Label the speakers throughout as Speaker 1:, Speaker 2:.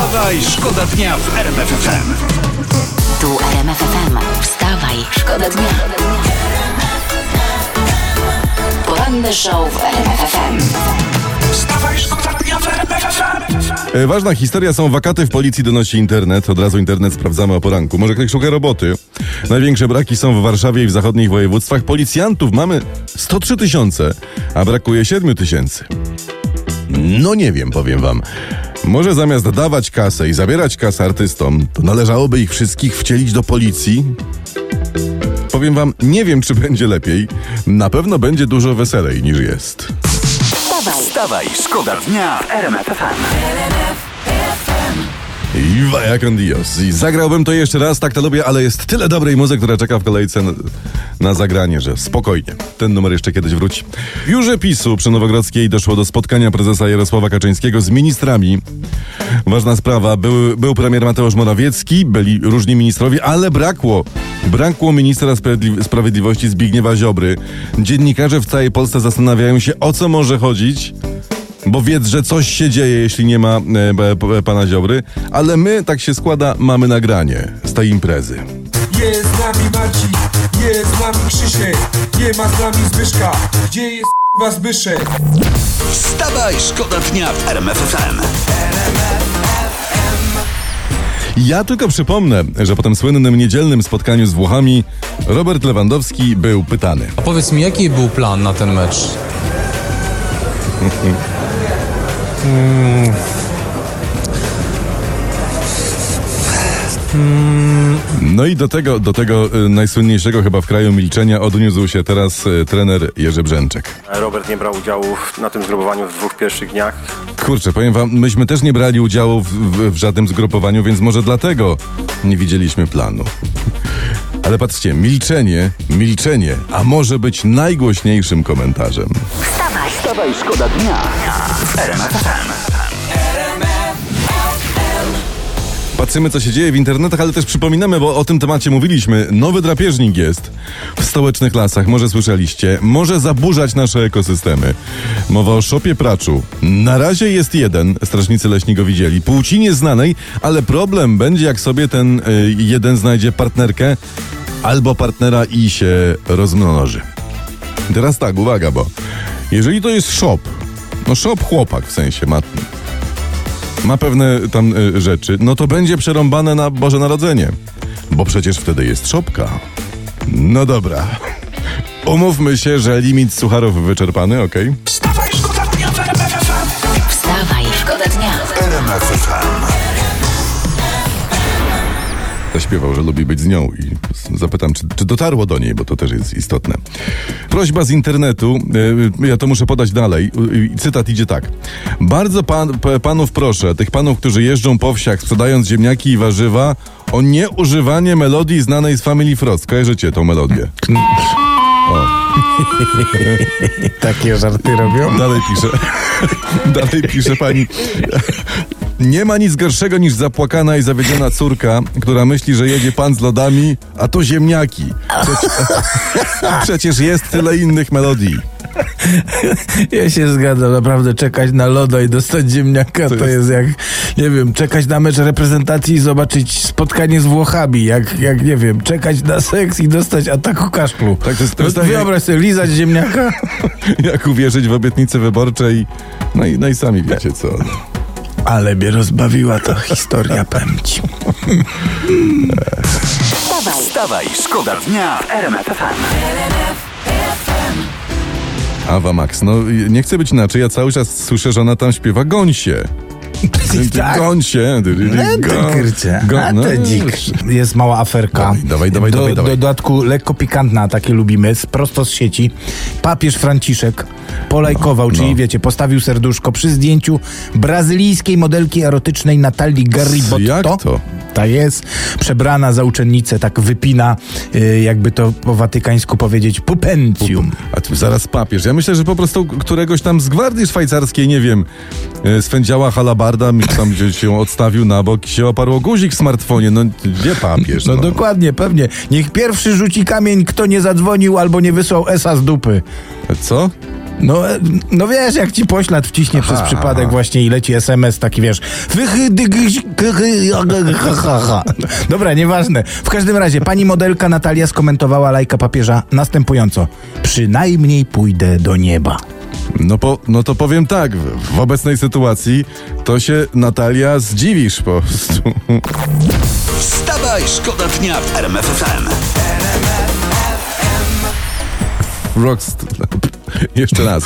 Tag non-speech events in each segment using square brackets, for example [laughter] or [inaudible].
Speaker 1: Wstawaj, szkoda dnia w RMF FM.
Speaker 2: Tu RMF FM. Wstawaj, szkoda dnia. Poranny show w RMF FM.
Speaker 1: Wstawaj, szkoda dnia w RMF FM.
Speaker 3: E, Ważna historia są wakaty w policji, donosi internet. Od razu internet sprawdzamy o poranku. Może ktoś szuka roboty. Największe braki są w Warszawie i w zachodnich województwach. Policjantów mamy 103 tysiące, a brakuje 7 tysięcy. No nie wiem, powiem wam. Może zamiast dawać kasę i zabierać kasę artystom, to należałoby ich wszystkich wcielić do policji? Powiem wam, nie wiem, czy będzie lepiej. Na pewno będzie dużo weselej niż jest.
Speaker 2: Wstawaj,
Speaker 1: Wstawaj, szkoda dnia w RMF.
Speaker 3: Vaya con Dios. I zagrałbym to jeszcze raz, tak to lubię, ale jest tyle dobrej muzyki, która czeka w kolejce na, na zagranie, że spokojnie. Ten numer jeszcze kiedyś wróci. W biurze PiSu przy Nowogrodzkiej doszło do spotkania prezesa Jarosława Kaczyńskiego z ministrami. Ważna sprawa, był, był premier Mateusz Morawiecki, byli różni ministrowie, ale brakło, brakło ministra sprawiedli- sprawiedliwości Zbigniewa Ziobry. Dziennikarze w całej Polsce zastanawiają się, o co może chodzić. Bo wiedz, że coś się dzieje, jeśli nie ma e, pana Ziobry, ale my, tak się składa, mamy nagranie z tej imprezy.
Speaker 4: Jest z nami Marcin, jest z nami Krzysiek, nie ma z nami Zbyszka. Gdzie jest k***wa Zbyszek?
Speaker 1: Wstawaj, szkoda dnia w RMF FM.
Speaker 3: Ja tylko przypomnę, że po tym słynnym niedzielnym spotkaniu z Włochami Robert Lewandowski był pytany.
Speaker 5: A powiedz mi, jaki był plan na ten mecz?
Speaker 3: No i do tego, do tego y, najsłynniejszego chyba w kraju milczenia odniósł się teraz y, trener Jerzy Brzęczek.
Speaker 6: Robert nie brał udziału na tym zgrupowaniu w dwóch pierwszych dniach.
Speaker 3: Kurczę, powiem wam, myśmy też nie brali udziału w, w, w żadnym zgrupowaniu, więc może dlatego nie widzieliśmy planu. Ale patrzcie, milczenie, milczenie, a może być najgłośniejszym komentarzem.
Speaker 2: wstawaj,
Speaker 1: Wstawaj, szkoda dnia.
Speaker 3: Patrzymy, co się dzieje w internetach, ale też przypominamy, bo o tym temacie mówiliśmy. Nowy drapieżnik jest w stołecznych lasach, może słyszeliście. Może zaburzać nasze ekosystemy. Mowa o szopie praczu. Na razie jest jeden, strażnicy leśni go widzieli, płci nieznanej, ale problem będzie, jak sobie ten y, jeden znajdzie partnerkę albo partnera i się rozmnoży. Teraz tak, uwaga, bo jeżeli to jest shop, no shop chłopak w sensie ma ma pewne tam y, rzeczy, no to będzie przerąbane na Boże Narodzenie. Bo przecież wtedy jest szopka. No dobra. Umówmy się, że limit sucharów wyczerpany, okej?
Speaker 1: Wstawaj, szkoda dnia w RMF FM.
Speaker 2: wstawaj, szkoda dnia.
Speaker 1: RMF FM.
Speaker 3: Że lubi być z nią i zapytam, czy, czy dotarło do niej, bo to też jest istotne. Prośba z internetu, y, ja to muszę podać dalej. Y, Cytat idzie tak. Bardzo pan, panów proszę, tych panów, którzy jeżdżą po wsiach sprzedając ziemniaki i warzywa, o nieużywanie melodii znanej z Family Frost. Kojarzycie tą melodię?
Speaker 7: Takie żarty robią?
Speaker 3: Dalej pisze. Dalej pisze pani. Nie ma nic gorszego niż zapłakana i zawiedziona córka, która myśli, że jedzie pan z lodami, a to ziemniaki. Przecież, [laughs] przecież jest tyle innych melodii.
Speaker 7: Ja się zgadzam, naprawdę czekać na loda i dostać ziemniaka to,
Speaker 3: jest-
Speaker 7: jest... jak, nie wiem, czekać na mecz reprezentacji i zobaczyć spotkanie z Włochami, jak, jak nie wiem, czekać na seks i dostać ataku kaszplu.
Speaker 3: Tak, to jest- to jest tak jak-
Speaker 7: Wyobraź sobie, lizać ziemniaka. [laughs]
Speaker 3: Jak uwierzyć w obietnice wyborcze i no i, no i sami wiecie co.
Speaker 7: Ale mnie rozbawiła ta historia pęci.
Speaker 2: Wstawaj,
Speaker 1: Wstawaj, szkoda dnia w RMF.
Speaker 3: Awa Max, no nie chcę być inaczej, ja cały czas słyszę, że ona tam śpiewa gąsie. [laughs]
Speaker 7: Tak.
Speaker 3: Gąsie.
Speaker 7: No to
Speaker 3: no,
Speaker 7: to dzik. Jest mała aferka.
Speaker 3: Dawaj, dawaj, dawaj,
Speaker 7: do,
Speaker 3: dawaj.
Speaker 7: Do dodatku lekko pikantna, takie lubimy, prosto z sieci. Papież Franciszek polajkował, czyli
Speaker 3: no.
Speaker 7: wiecie, postawił serduszko przy zdjęciu brazylijskiej modelki erotycznej Natalii Garribotto.
Speaker 3: Jak to?
Speaker 7: Ta jest przebrana za uczennicę, tak wypina, y, jakby to po watykańsku powiedzieć, pupencjum.
Speaker 3: A tu zaraz papież. Ja myślę, że po prostu któregoś tam z gwardii szwajcarskiej, nie wiem, e, swędziała halabarda, mi tam gdzieś się odstawił na bok i się oparło guzik w smartfonie. No gdzie papież?
Speaker 7: No, dokładnie, pewnie. Niech pierwszy rzuci kamień, kto nie zadzwonił albo nie wysłał esa z dupy.
Speaker 3: Co?
Speaker 7: No, e, no wiesz, jak ci poślad wciśnie przez przypadek właśnie i leci SMS taki, wiesz... [laughs] Dobra, nieważne. W każdym razie, pani modelka Natalia skomentowała lajka papieża następująco. Przynajmniej pójdę do nieba.
Speaker 3: No, po, no to powiem tak, w, w obecnej sytuacji to się Natalia zdziwisz po prostu.
Speaker 1: Wstawaj, szkoda dnia w RMF FM.
Speaker 3: Jeszcze raz.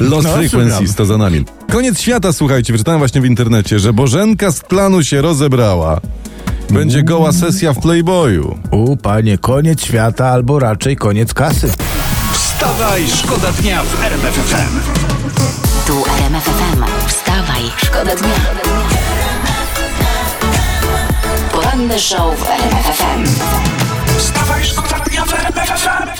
Speaker 3: Lost
Speaker 7: No,
Speaker 3: Frequencies to za nami. Koniec świata, słuchajcie, wyczytałem właśnie w internecie, że Bożenka z planu się rozebrała. Będzie goła sesja w Playboyu.
Speaker 7: U, panie, koniec świata albo raczej koniec kasy.
Speaker 1: Wstawaj, szkoda dnia w RMF FM.
Speaker 2: Tu RMF FM. Wstawaj, szkoda dnia. Poranny show w RMF FM.
Speaker 1: Wstawaj, szkoda dnia w RMF FM.